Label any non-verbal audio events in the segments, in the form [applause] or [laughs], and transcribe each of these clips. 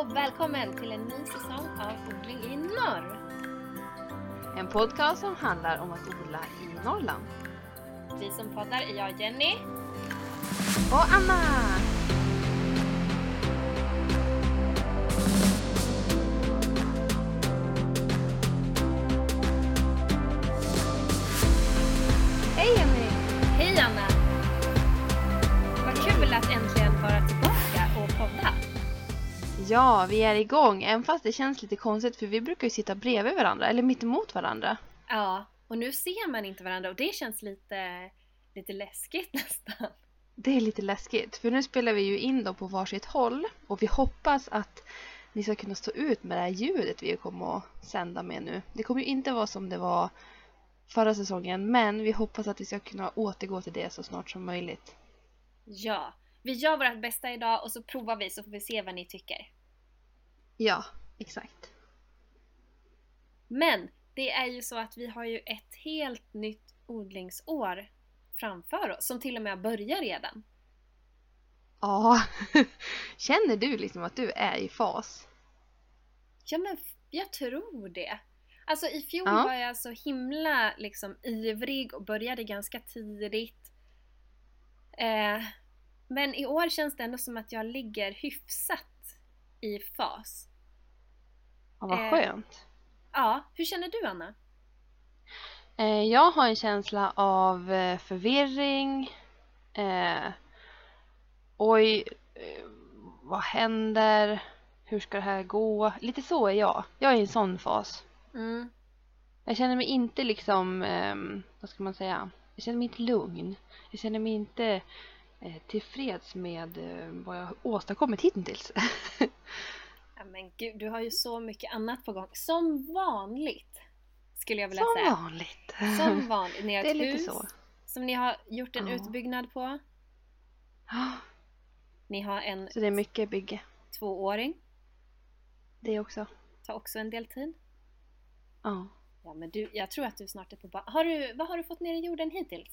och välkommen till en ny säsong av Odling i norr. En podcast som handlar om att odla i Norrland. Vi som poddar är jag Jenny. Och Anna! Ja, vi är igång, även fast det känns lite konstigt för vi brukar ju sitta bredvid varandra, eller mitt emot varandra. Ja, och nu ser man inte varandra och det känns lite, lite läskigt [laughs] nästan. Det är lite läskigt, för nu spelar vi ju in då på varsitt håll och vi hoppas att ni ska kunna stå ut med det här ljudet vi kommer att sända med nu. Det kommer ju inte vara som det var förra säsongen, men vi hoppas att vi ska kunna återgå till det så snart som möjligt. Ja, vi gör vårt bästa idag och så provar vi så får vi se vad ni tycker. Ja, exakt. Men det är ju så att vi har ju ett helt nytt odlingsår framför oss som till och med börjar redan. Ja, [laughs] känner du liksom att du är i fas? Ja men jag tror det. Alltså i fjol Ja. var jag så himla liksom ivrig och började ganska tidigt. Eh, men i år känns det ändå som att jag ligger hyfsat i fas. Ja, vad Eh. skönt. Ja, hur känner du Anna? Eh, Jag har en känsla av eh, förvirring. Eh, oj, eh, vad händer? Hur ska det här gå? Lite så är jag. Jag är i en sån fas. Mm. Jag känner mig inte liksom, ehm, vad ska man säga? Jag känner mig inte lugn. Jag känner mig inte eh, tillfreds med vad jag har åstadkommit hittills. [laughs] Ja, men gud, du har ju så mycket annat på gång. Som vanligt, skulle jag vilja Som säga. vanligt. Som [laughs] vanligt. Ni har Det är ett lite hus så. som ni har gjort en Ja. utbyggnad på. Ni har en Så det är mycket bygge. tvååring. Det också. Tar också en del tid. Ja. Ja, men du, jag tror att du snart är på ba- har du, Vad har du fått ner i jorden hittills?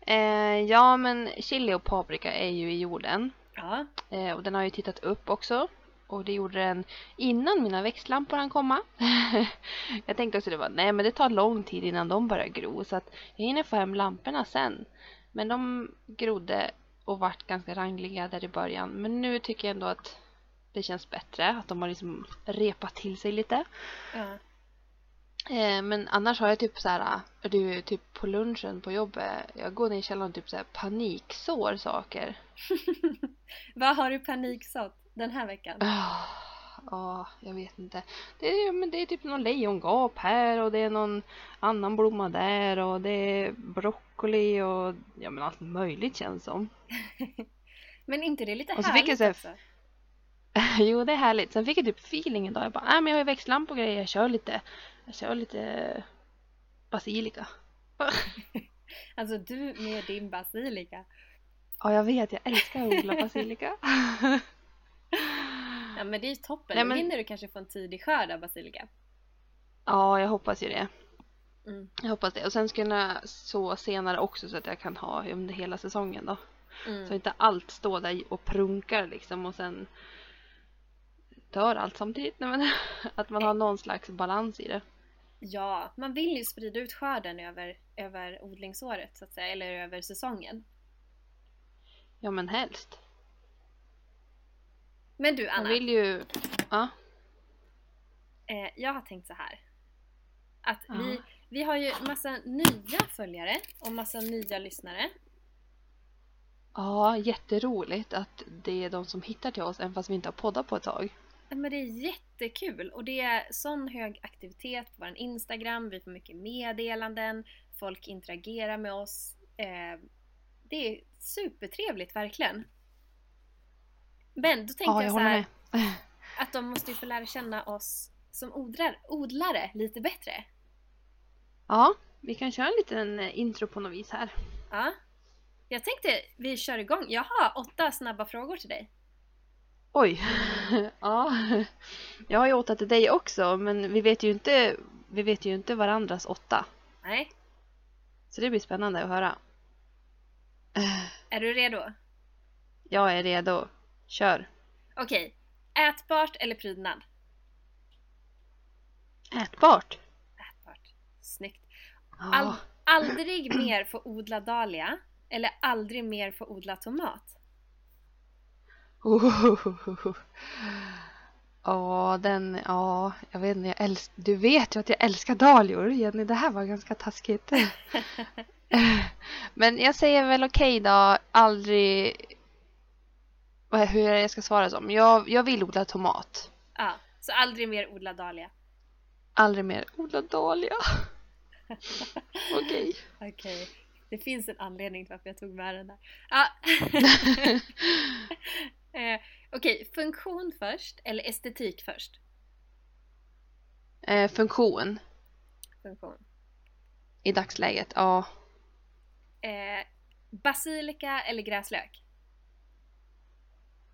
Eh, ja, men chili och paprika är ju i jorden. Ja. Eh, och den har ju tittat upp också. Och det gjorde den innan mina växtlampor hann komma. [laughs] jag tänkte också det var, nej men det tar lång tid innan de börjar gro. Så att jag hinner få hem lamporna sen. Men de grodde och vart ganska rangliga där i början. Men nu tycker jag ändå att det känns bättre. Att de har liksom repat till sig lite. Eh, men annars har jag typ så här, du typ på lunchen på jobbet, jag går ner i källaren och typ så här paniksår saker. [laughs] vad har du paniksått den här veckan? Ja, ah, jag vet inte. Det är, men det är typ någon lejongap här och det är någon annan blomma där och det är broccoli och ja men allt möjligt känns som. [laughs] Men inte det är lite Och så härligt så här- också? [laughs] jo det är härligt. Sen fick jag typ feeling idag. Jag bara, nej men jag har ju växtlampor och grejer. Jag kör lite, jag kör lite basilika. [laughs] Alltså du med din basilika. Ja jag vet, jag älskar att odla basilika. Ja men det är ju toppen. Nej, men- hinner du kanske få en tidig skörd av basilika. ja jag hoppas ju det. Mm. Jag hoppas det. Och sen ska jag så senare också så att jag kan ha under hela säsongen då. Så Mm. inte allt står där och prunkar liksom och sen dör allt samtidigt. Nej, men, [laughs] att man har någon slags balans i det. Ja, man vill ju sprida ut skörden över, över odlingsåret så att säga, eller över säsongen. Ja men helst. Men du Anna, vill ju... Ja. eh, jag har tänkt så här. Att Ja. vi, vi har ju massa nya följare och massa nya lyssnare. ja, jätteroligt att det är de som hittar till oss även fast vi inte har poddat på ett tag. Men det är jättekul och det är sån hög aktivitet på vår Instagram, vi får mycket meddelanden, folk interagerar med oss. Eh, det är supertrevligt verkligen. Men då tänkte Ja, jag, jag så här, [laughs] att de måste ju få lära känna oss som odlar, odlare lite bättre. Ja, vi kan köra en liten eh, intro på något vis här. Ja. Jag tänkte vi kör igång. Jag har åtta snabba frågor till dig. Oj. [laughs] ja. Jag har ju åtta till dig också men vi vet ju inte, vi vet ju inte varandras åtta. Nej, Så det blir spännande att höra. [sighs] är du redo? Jag är redo. Kör. Okej. Ätbart eller prydnad? Ätbart. Ätbart. Snyggt. All, aldrig mer få odla dahlia eller aldrig mer få odla tomat? Oh. [laughs] Ja, den, ja, jag vet inte, jag älsk, du vet ju att jag älskar dahlior, Jenny, det här var ganska taskigt. [laughs] [laughs] Men jag säger väl okej då, aldrig, hur jag ska svara som? Jag, jag vill odla tomat. Ja, så aldrig mer odla dahlia. Aldrig mer odla dahlia. [laughs] Okej. Okej, det finns en anledning till varför jag tog med den där. Ja. [laughs] eh, Okej, funktion först eller estetik först? Eh, funktion Funktion. i dagsläget, ja. Eh, basilika eller gräslök?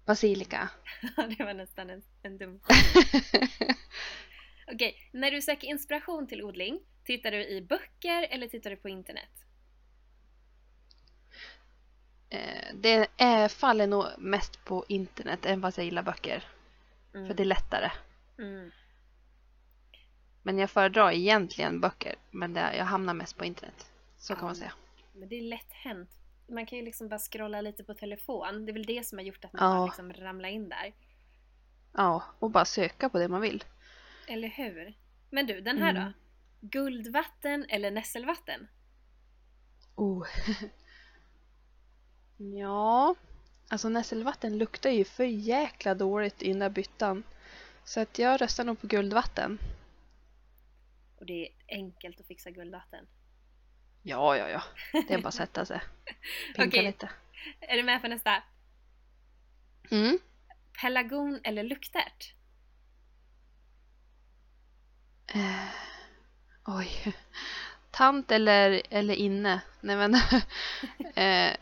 Basilika. [laughs] det var nästan en, en dum [laughs] Okej, när du söker inspiration till odling, tittar du i böcker eller tittar du på internet? Eh, det är, faller nog mest på internet än vad jag gillar böcker. Mm. För det är lättare. Mm. Men jag föredrar egentligen böcker. Men det, jag hamnar mest på internet. Så kan Ja. man säga. Men det är lätt hänt. Man kan ju liksom bara scrolla lite på telefon. Det är väl det som har gjort att man Ja. har liksom ramlat in där. Ja, och bara söka på det man vill. Eller hur? Men du, den här Mm. då? Guldvatten eller nässelvatten? Oh. [laughs] ja, alltså nässelvatten luktar ju för jäkla dåligt i den där byttan. Så att jag röstar nog på guldvatten. Och det är enkelt att fixa guldvatten. Ja, ja, ja. Det är bara att sätta sig. Pinka Okej. lite. Är du med på nästa? Mm. Pelargon eller luktärt? Eh, oj. Tant eller, eller inne? Nej men. [laughs] eh,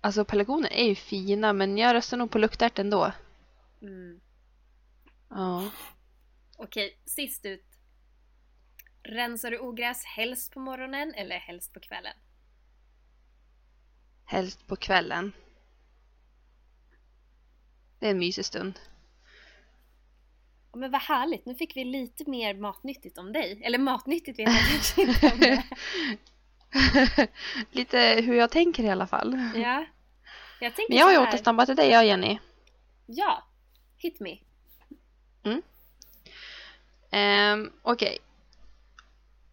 alltså pelargoner är ju fina men jag röstar nog på luktärt ändå. Mm. Ja. Okej, sist ut. Rensar du ogräs helst på morgonen eller helst på kvällen? Helst på kvällen. Det är en mysig stund. Ja, Men vad härligt, nu fick vi lite mer matnyttigt om dig. Eller matnyttigt vet jag kanske inte om det [laughs] Lite hur jag tänker i alla fall. Ja. Jag tänker Men jag har ju återstampat till dig, jag Jenny. Ja, hit me. Um, Okej.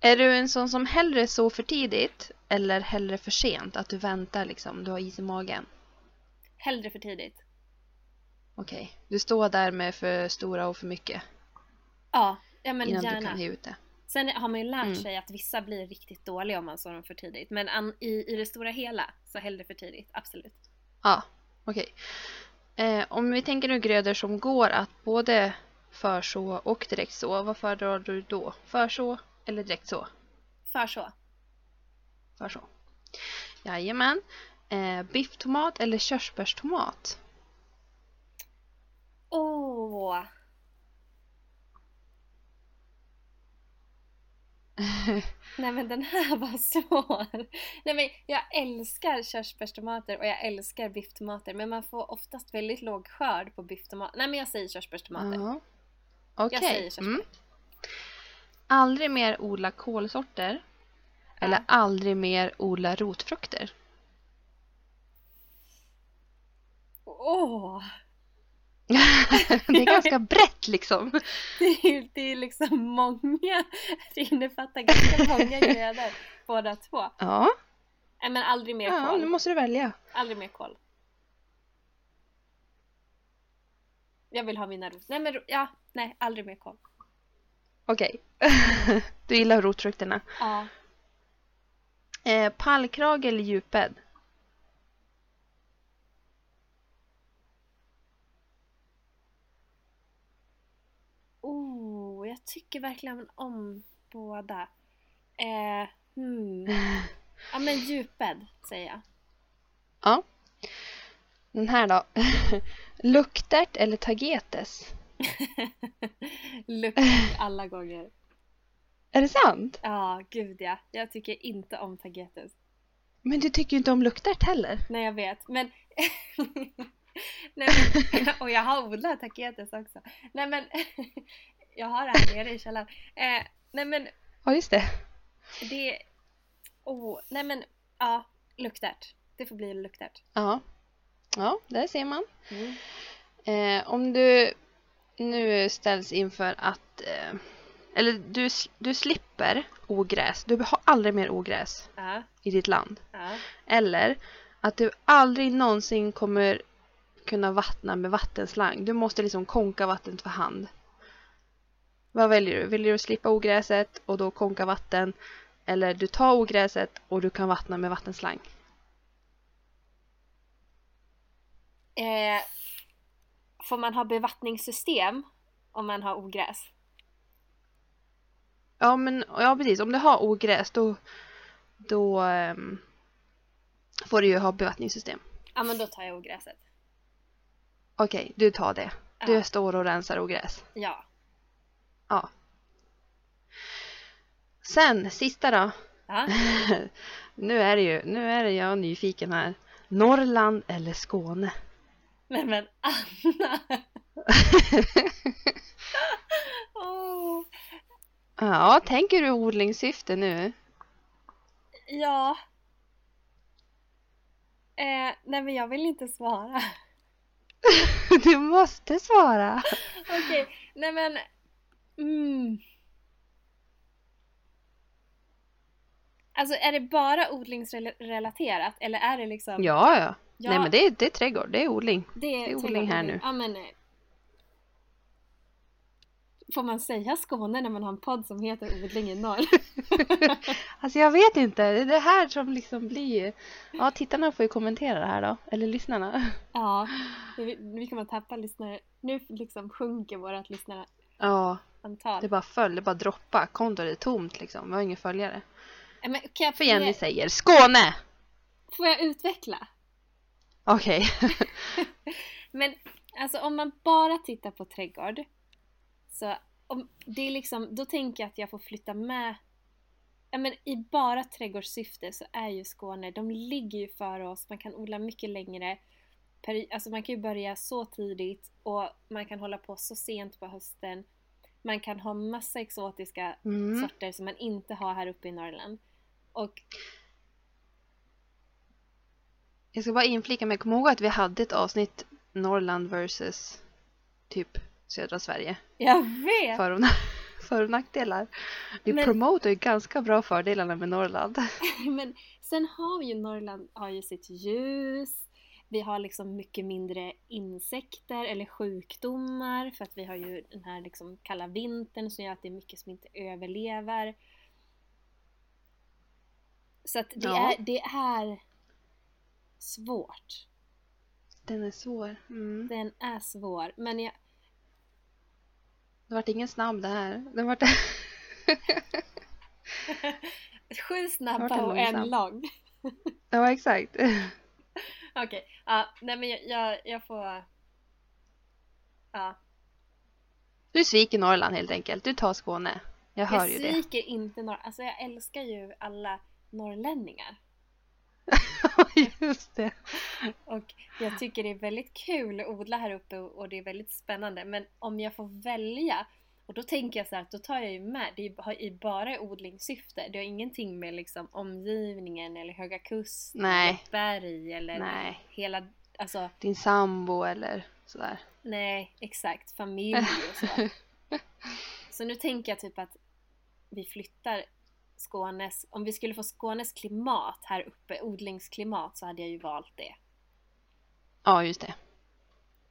Är du en sån som hellre så för tidigt eller hellre för sent? Att du väntar liksom, du har is i magen? Hellre för tidigt. Okej. Du står där med för stora och för mycket Ja, ja men innan du gärna. kan ge ut det. Sen har man ju lärt Mm. sig att vissa blir riktigt dåliga om man sår dem för tidigt. Men an, i, i det stora hela, så hellre för tidigt. Absolut. Ja, okej. Eh, om vi tänker nu grödor som går att både förså och direkt så, vad föredrar du då? Förså eller direkt så? För så. Förså. Jajamän. Eh, bifftomat eller körsbärstomat? Åh! [laughs] Nej men den här var svår. Nej men jag älskar körsbärstomater och jag älskar bifftomater men man får oftast väldigt låg skörd på bifftomater. Nej men jag säger körsbärstomater. Ja. Jag säger Okej. körsbär. Mm. Aldrig mer odla kolsorter. Eller aldrig mer odla rotfrukter. Åh! [laughs] det är ganska brett liksom. [laughs] Det är, det är liksom många, det innefattar ganska många grödor båda två. Ja, Nej men aldrig mer ja kol. nu måste du välja. Aldrig mer kol. Jag vill ha mina rot. Nej men ja, nej aldrig mer kol. Okej. [laughs] du gillar rotfrukterna. Ja. Eh, pallkrage eller djupbädd? Oh, jag tycker verkligen om båda. Eh, hmm. [laughs] Ja men djupbädd säger jag. Ja. Den här då. [laughs] Luktärt eller tagetes? [laughs] Luktar alla gånger. Är det sant? Ja, gud ja. Jag tycker inte om tagetes. Men du tycker ju inte om luktärt heller. Nej jag vet, men [laughs] Nej, men, [laughs] och jag har odlat taketes också. Nej men, jag har det här nere i källaren. Eh, nej men, Ja, just det. det... Oh, nej men, ja, luktärt. Det får bli luktärt. Ja. Ja, där ser man. Mm. Eh, om du nu ställs inför att... Eh, eller du, du slipper ogräs. Du har aldrig mer ogräs Ja, i ditt land. ja. Eller att du aldrig någonsin kommer kunna vattna med vattenslang. Du måste liksom konka vattnet för hand. Vad väljer du? Väljer du slippa ogräset och då konka vatten? Eller du tar ogräset och du kan vattna med vattenslang? Eh, får man ha bevattningssystem om man har ogräs? Ja, men ja, precis. Om du har ogräs då, då ehm, får du ju ha bevattningssystem. Ja men då tar jag ogräset. Okej, du tar det. Du Ja. står och rensar ogräs. Ja. Ja. Sen, sista då. ja. [laughs] nu är det ju, nu är det jag nyfiken här. Norrland eller Skåne? Nej men Anna! [laughs] Åh. ja, tänker du odlingssyfte nu? Ja. Eh, nej men jag vill inte svara. [laughs] du måste svara. Okej, nej men... Mm. Alltså är det bara odlingsrelaterat eller är det liksom... Ja, ja. Ja, Nej men det är, det är trädgård, det är odling. det är, det är odling här nu. Ja men... eh, Får man säga Skåne när man har en podd som heter Odling i norr? [laughs] Alltså jag vet inte, det är det här som liksom blir... Ja, tittarna får ju kommentera det här då, eller lyssnarna. ja, vi, kommer att tappa lyssnare. Nu liksom sjunker vårt lyssnarantal. Ja, det bara föll, det bara droppa. Kontot är tomt liksom, vi har ingen följare. Men, jag, För Jenny säger Skåne! får jag utveckla? Okej. [laughs] Men alltså om man bara tittar på trädgård så om, det är liksom, då tänker jag att jag får flytta med Ja, men I bara trädgårdssyfte så är ju Skåne, de ligger ju före oss, man kan odla mycket längre. Alltså man kan ju börja så tidigt och man kan hålla på så sent på hösten. Man kan ha massa exotiska Mm. sorter som man inte har här uppe i Norrland. Och Jag ska bara inflika mig, kom ihåg att vi hade ett avsnitt Norrland versus typ södra Sverige. jag vet! För och, [laughs] för och nackdelar. Vi Men- promotar ju ganska bra fördelarna med Norrland. [laughs] Men sen har vi ju Norrland har ju sitt ljus. Vi har liksom mycket mindre insekter eller sjukdomar för att vi har ju den här liksom kalla vintern som gör att det är mycket som inte överlever. Så att det, Ja. är, det är svårt. Den är svår. Mm. Den är svår. Men jag, Det vart ingen snabb det här. Det vart... [laughs] sju snabba och en långsam? lång. [laughs] ja, exakt. [laughs] Okej, ja, nej men jag, jag, jag får... Ja. Du sviker Norrland helt enkelt. Du tar Skåne. Jag hör Jag ju det. sviker inte norr... Alltså jag älskar ju alla norrlänningar. [laughs] Just det. Och jag tycker det är väldigt kul att odla här uppe och det är väldigt spännande. Men om jag får välja, och då tänker jag så här att då tar jag ju med, det är bara odlingssyfte. Det har ingenting med liksom omgivningen eller Höga Kust Nej. berg eller Nej. hela, alltså Din sambo eller sådär. nej exakt, familj och så. [laughs] Så nu tänker jag typ att vi flyttar Skånes, om vi skulle få Skånes klimat här uppe, odlingsklimat, så hade jag ju valt det, Ja, just det.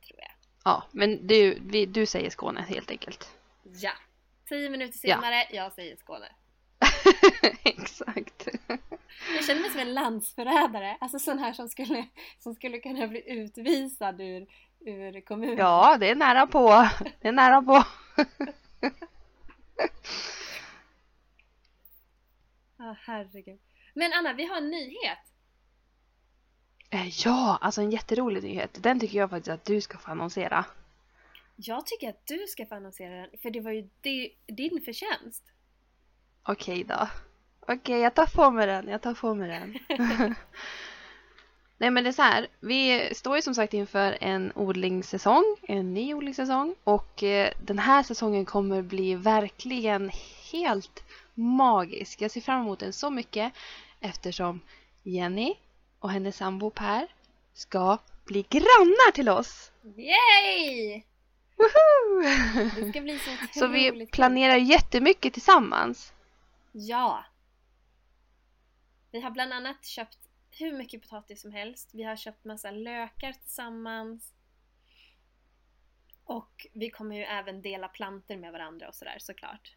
tror jag. Ja, men du, vi, du säger Skåne helt enkelt. Ja! Tio minuter Ja. senare, jag säger Skåne. [laughs] exakt. Jag känner mig som en landsförrädare, alltså sån här som skulle, som skulle kunna bli utvisad ur, ur kommunen. Ja, det är nära på. Det är nära på. [laughs] Ah, herregud. Men Anna, vi har en nyhet! Eh, Ja, alltså en jätterolig nyhet. Den tycker jag faktiskt att du ska få annonsera. Jag tycker att du ska få annonsera den, för det var ju di- din förtjänst. Okej då. Okej, jag tar på mig den. Jag tar på mig den. [laughs] Nej men det är så här, vi står ju som sagt inför en odlingssäsong, en ny odlingssäsong och eh, den här säsongen kommer bli verkligen helt magisk. Jag ser fram emot den så mycket eftersom Jenny och hennes sambo Per ska bli grannar till oss. Yay! Woho! Det ska bli så otroligt [laughs] Så vi planerar jättemycket tillsammans. Ja! Vi har bland annat köpt hur mycket potatis som helst. Vi har köpt massa lökar tillsammans. Och vi kommer ju även dela planter med varandra och sådär såklart.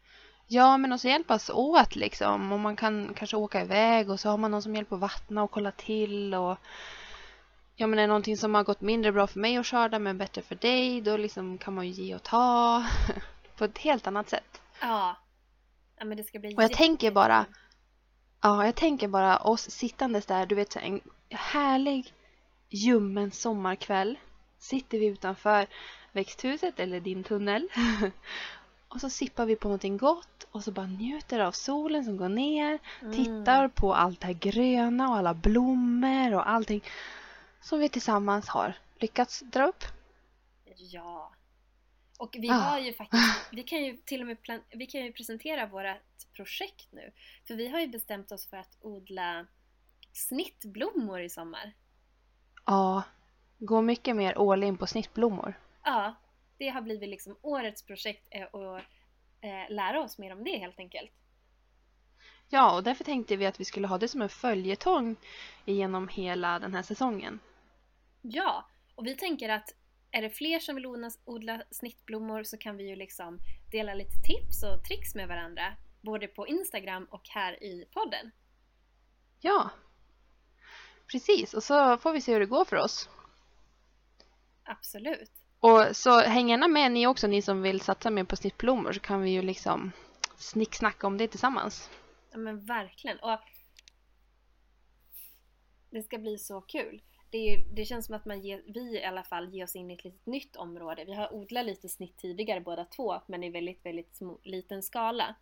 Ja, men också hjälpas åt liksom. Och man kan kanske åka iväg och så har man någon som hjälper att vattna och kolla till och Ja men är det någonting som har gått mindre bra för mig att skörda men bättre för dig då liksom kan man ju ge och ta [laughs] på ett helt annat sätt. Ja. Ja men det ska bli Och jag tänker bara. Ja, jag tänker bara oss sittandes där, du vet så en härlig ljummen sommarkväll. Sitter vi utanför växthuset eller din tunnel. [laughs] och så sippar vi på någonting gott och så bara njuter av solen som går ner. Mm. Tittar på allt det här gröna och alla blommor och allting som vi tillsammans har lyckats dra upp. Ja. Och vi Ah. har ju faktiskt, vi kan ju till och med plan, vi kan ju presentera vårt projekt nu. För vi har ju bestämt oss för att odla snittblommor i sommar. Ja, gå mycket mer all in på snittblommor. Ja, det har blivit liksom årets projekt att eh, lära oss mer om det helt enkelt. Ja, och därför tänkte vi att vi skulle ha det som en följetong genom hela den här säsongen. Ja, och vi tänker att är det fler som vill odla, odla snittblommor så kan vi ju liksom dela lite tips och tricks med varandra. Både på Instagram och här i podden. Ja, precis. Och så får vi se hur det går för oss. Absolut. Och så häng gärna med ni också, ni som vill satsa mer på snittblommor, så kan vi ju liksom snicksnacka om det tillsammans. Ja men verkligen. Och det ska bli så kul. Det, ju- det känns som att man ger, vi i alla fall ger oss in i ett litet nytt område. Vi har odlat lite snitt tidigare båda två men i väldigt, väldigt små, liten skala.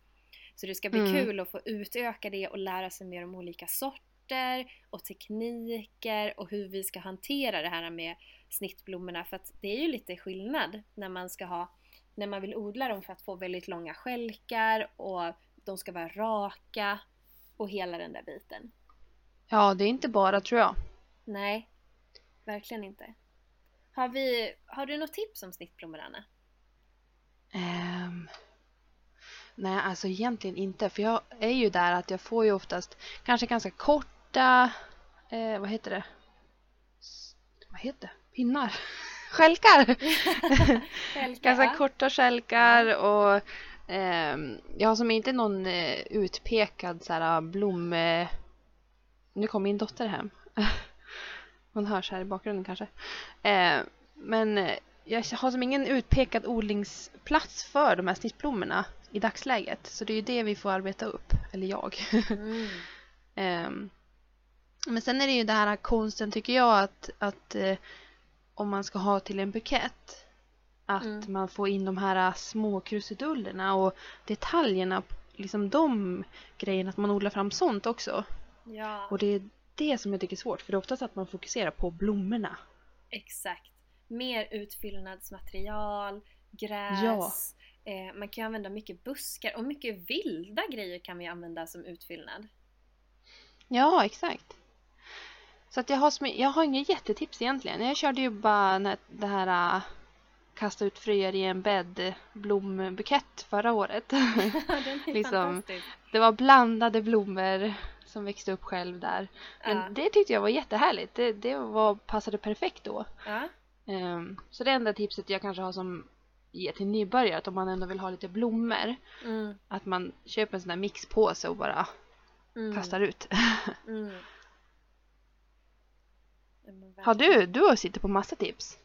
Så det ska bli Mm. kul att få utöka det och lära sig mer om olika sorter och tekniker och hur vi ska hantera det här med snittblommorna. För att det är ju lite skillnad när man ska ha när man vill odla dem för att få väldigt långa skälkar och de ska vara raka och hela den där biten. Ja, det är inte bara tror jag. Nej, verkligen inte. Har, vi, har du något tips om snittblommor, Anna? Ehm, nej, alltså egentligen inte. För jag är ju där att jag får ju oftast kanske ganska korta, eh, vad heter det? Vad heter? Pinnar? Skälkar! [laughs] Ganska korta skälkar och ehm, jag har som inte någon eh, utpekad så här blom... Eh, nu kom min dotter hem. [laughs] Hon hörs här i bakgrunden kanske. Eh, men eh, jag har som ingen utpekad odlingsplats för de här snittblommorna i dagsläget. Så det är ju det vi får arbeta upp, eller jag. Mm. [laughs] Ehm, men sen är det ju det här konsten tycker jag att, att eh, om man ska ha till en bukett att Mm. man får in de här små krusidullerna och detaljerna, liksom de grejerna, att man odlar fram sånt också. Ja, Och det är det som jag tycker är svårt för det är oftast att man fokuserar på blommorna. exakt. Mer utfyllnadsmaterial, gräs. Eh, man kan ju använda mycket buskar och mycket vilda grejer kan vi använda som utfyllnad. Ja, exakt. Så att jag har, jag har inga jättetips egentligen. Jag körde ju bara det här äh, kasta ut fröer i en bädd blombukett förra året. [laughs] [laughs] Liksom, det var blandade blommor som växte upp själv där. Men Ja. det tyckte jag var jättehärligt. Det, det var, passade perfekt då. Ja. Ehm, så det enda tipset jag kanske har som ge till nybörjare att om man ändå vill ha lite blommor Mm. att man köper en sån där mixpåse och bara Mm. kastar ut. [laughs] Mm. Har du, du har sitter på massa tips.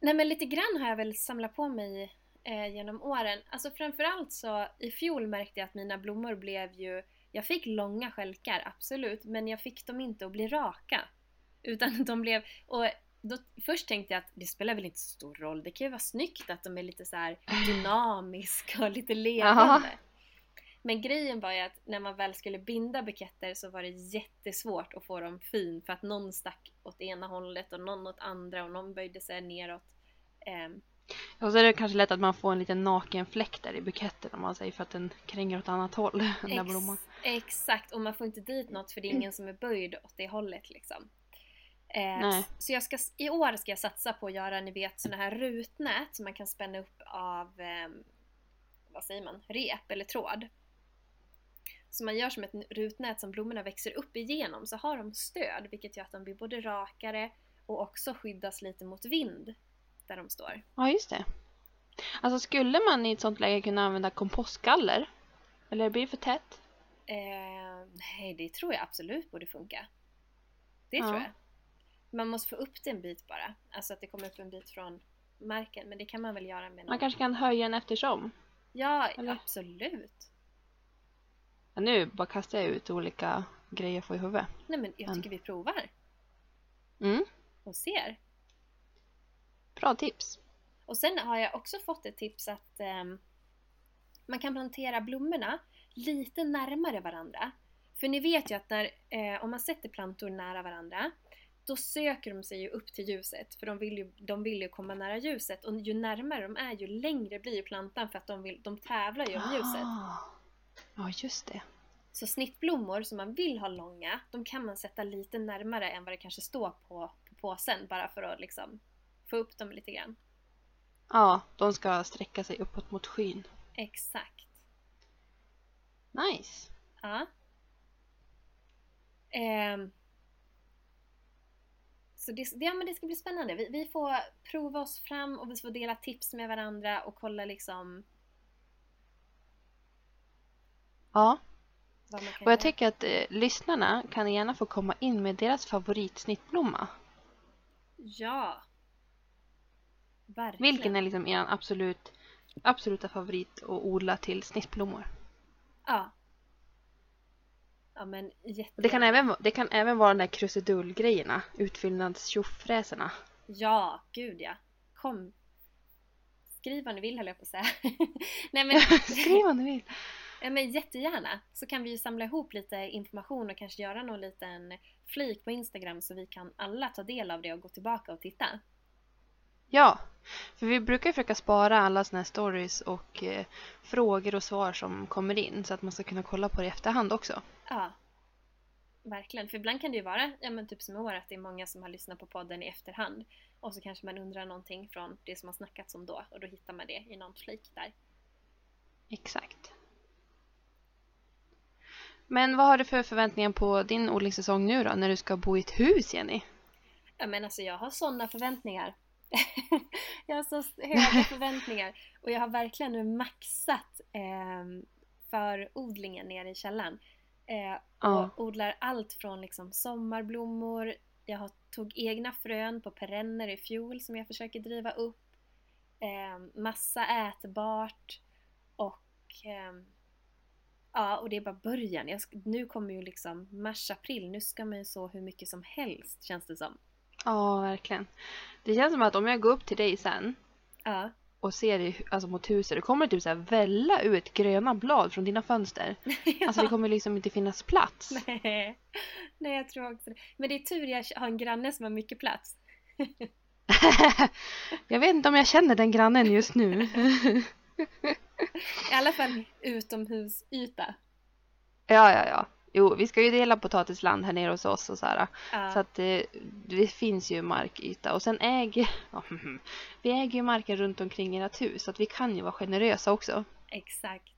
Nej men lite grann har jag väl samlat på mig eh, genom åren. Alltså framförallt så i fjol märkte jag att mina blommor blev ju Jag fick långa skälkar, absolut, men jag fick dem inte att bli raka. Utan [laughs] de blev, och då, först tänkte jag att det spelar väl inte så stor roll, det kan ju vara snyggt att de är lite så här dynamiska och lite levande. Men grejen var ju att när man väl skulle binda buketter så var det jättesvårt att få dem fin för att någon stack åt ena hållet och någon åt andra och någon böjde sig neråt. Um, och så är det kanske lätt att man får en liten nakenfläck där i buketten om man säger för att den kränger åt annat håll. [laughs] Den där blomman. Exakt, och man får inte dit något för det är ingen som är böjd åt det hållet liksom. Eh, så jag ska, i år ska jag satsa på att göra, ni vet, sådana här rutnät som man kan spänna upp av, eh, vad säger man, rep eller tråd. Så man gör som ett rutnät som blommorna växer upp igenom så har de stöd vilket gör att de blir både rakare och också skyddas lite mot vind där de står. Ja, just det. Alltså skulle man i ett sånt läge kunna använda kompostgaller? Eller blir det för tätt? Eh, nej, det tror jag absolut borde funka. Det ja. tror jag. Man måste få upp det en bit bara. Alltså att det kommer upp en bit från marken. Men det kan man väl göra med någon... Man kanske kan höja den eftersom? Ja, Eller? absolut. Nu bara kastar jag ut olika grejer jag får i huvudet. Nej men jag tycker men... vi provar. Mm. Och ser. Bra tips. Och sen har jag också fått ett tips att um, man kan plantera blommorna lite närmare varandra. För ni vet ju att när, eh, om man sätter plantor nära varandra då söker de sig ju upp till ljuset för de vill ju, de vill ju komma nära ljuset och ju närmare de är ju längre blir plantan för att de, vill, de tävlar ju om ljuset. Ah. Ja, just det. Så snittblommor som man vill ha långa, de kan man sätta lite närmare än vad det kanske står på, på påsen bara för att liksom få upp dem lite grann. Ja, de ska sträcka sig uppåt mot skyn. Exakt. Nice. Ja. Um, så det, ja, men det ska bli spännande. Vi, vi, får prova oss fram och vi får dela tips med varandra och kolla liksom Ja. Och jag tycker att eh, lyssnarna kan gärna få komma in med deras favoritsnittblomma. Ja. Verkligen. Vilken är liksom er absolut, absoluta favorit att odla till snittblommor? Ja. Ja men jätte... Det kan även, det kan även vara de där krusidullgrejerna, utfyllnadstjoffräserna. Ja, gud ja. Kom. Skriv vad ni vill höll jag på att säga. [laughs] Nej men... [laughs] Skriv vad ni vill. Ja men jättegärna. Så kan vi ju samla ihop lite information och kanske göra någon liten flik på Instagram så vi kan alla ta del av det och gå tillbaka och titta. Ja, för vi brukar försöka spara alla såna här stories och eh, frågor och svar som kommer in så att man ska kunna kolla på det i efterhand också. Ja, verkligen. För ibland kan det ju vara, ja men typ som i år, att det är många som har lyssnat på podden i efterhand och så kanske man undrar någonting från det som har snackats om då och då hittar man det i någon flik där. Exakt. Men vad har du för förväntningar på din odlingssäsong nu då, när du ska bo i ett hus, Jenny? Ja men alltså jag har sådana förväntningar. [laughs] jag har så höga [laughs] förväntningar och jag har verkligen nu maxat eh, för odlingen nere i källaren. Eh, och odlar allt från liksom sommarblommor, jag har tog egna frön på perenner i fjol som jag försöker driva upp. Eh, massa ätbart och eh, Ja, och det är bara början. Jag, nu kommer ju liksom mars-april, nu ska man ju så hur mycket som helst känns det som. Ja, verkligen. Det känns som att om jag går upp till dig sen ja. och ser alltså, mot huset, det kommer typ så här välla ut gröna blad från dina fönster. [laughs] ja. Alltså det kommer liksom inte finnas plats. [laughs] Nej. Nej, jag tror också det. Men det är tur jag har en granne som har mycket plats. [laughs] jag vet inte om jag känner den grannen just nu. I alla fall utomhusyta. Ja, ja, ja. Jo, vi ska ju dela potatisland här nere hos oss och så här. Ja. Så att det, eh, det, finns ju markyta och sen äger [laughs] ja, vi äger ju marken runt omkring ert hus så att vi kan ju vara generösa också. Exakt.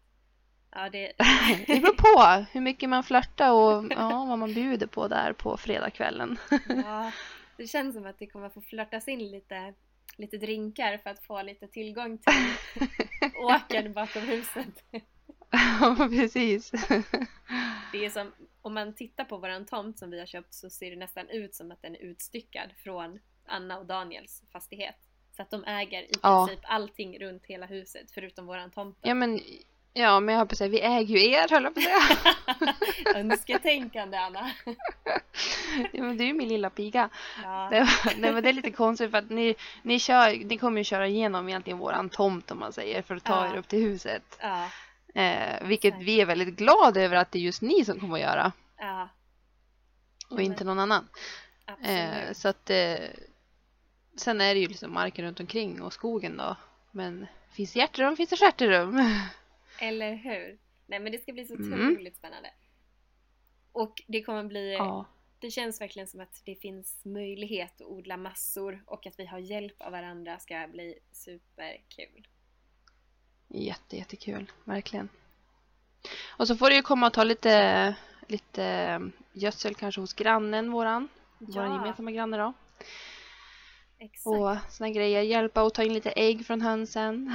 Ja, det... [laughs] det beror på hur mycket man flörtar och ja, vad man bjuder på där på fredagskvällen. [laughs] ja, det känns som att det kommer få flörtas in lite lite drinkar för att få lite tillgång till [laughs] åkern bakom huset. Ja, precis. Det är som, om man tittar på våran tomt som vi har köpt så ser det nästan ut som att den är utstyckad från Anna och Daniels fastighet. Så att de äger i princip ja. allting runt hela huset förutom våran tomt. Ja men Ja, men jag på att vi äger ju er, höll jag på att säga. [laughs] Önsketänkande, Anna. [laughs] ja, men du är ju min lilla piga. Ja. Det, [laughs] nej, men det är lite konstigt för att ni, ni, kör, ni kommer ju köra igenom egentligen våran tomt om man säger, för att ta ja. er upp till huset. Ja. Eh, vilket Exakt. vi är väldigt glada över att det är just ni som kommer att göra Ja, och inte någon annan. Eh, så att eh, sen är det ju liksom marken runt omkring och skogen då. Men finns det hjärterum finns det stjärterum. Eller hur? Nej men det ska bli så Mm. otroligt spännande. Och det kommer bli, ja, det känns verkligen som att det finns möjlighet att odla massor och att vi har hjälp av varandra ska bli superkul. jätte, jättekul. Verkligen. Och så får du ju komma och ta lite, lite eh, gödsel kanske hos grannen våran. Våran gemensamma granne då. exakt. Och såna grejer. Hjälpa och ta in lite ägg från hönsen.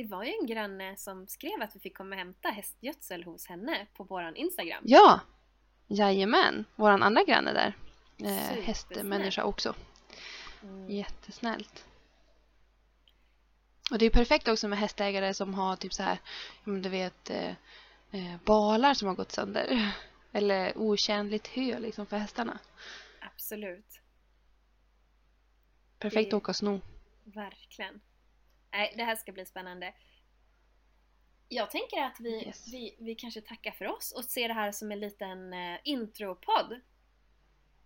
Det var ju en granne som skrev att vi fick komma och hämta hästgödsel hos henne på våran Instagram. Ja! Jajamän! Våran andra granne där. Eh, hästmänniska också. Mm. Jättesnällt. Och det är perfekt också med hästägare som har typ så här, du vet, eh, eh, balar som har gått sönder. Eller otjänligt hö liksom för hästarna. Absolut. Perfekt Det- att åka och sno. Verkligen. Nej, det här ska bli spännande. Jag tänker att vi, Yes. vi, vi kanske tackar för oss och ser det här som en liten eh, intropodd.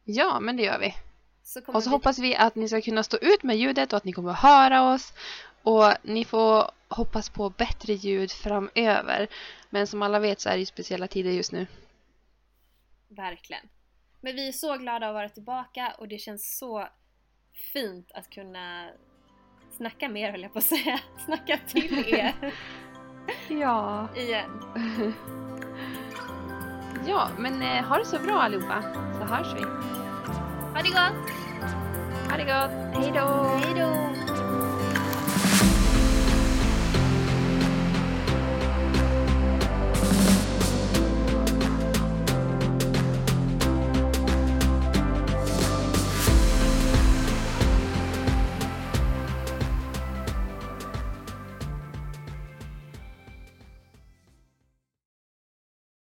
Ja, men det gör vi. Så Och så vi... hoppas vi att ni ska kunna stå ut med ljudet och att ni kommer att höra oss. Och ni får hoppas på bättre ljud framöver. Men som alla vet så är det ju speciella tider just nu. Verkligen. Men vi är så glada att vara tillbaka och det känns så fint att kunna snacka mer höll jag på att säga. [laughs] Snacka till er [laughs] Ja. igen. [laughs] Ja, men eh, ha det så bra allihopa. Så hörs vi. Ha det gott! Ha det gott. Hej då! Hej då!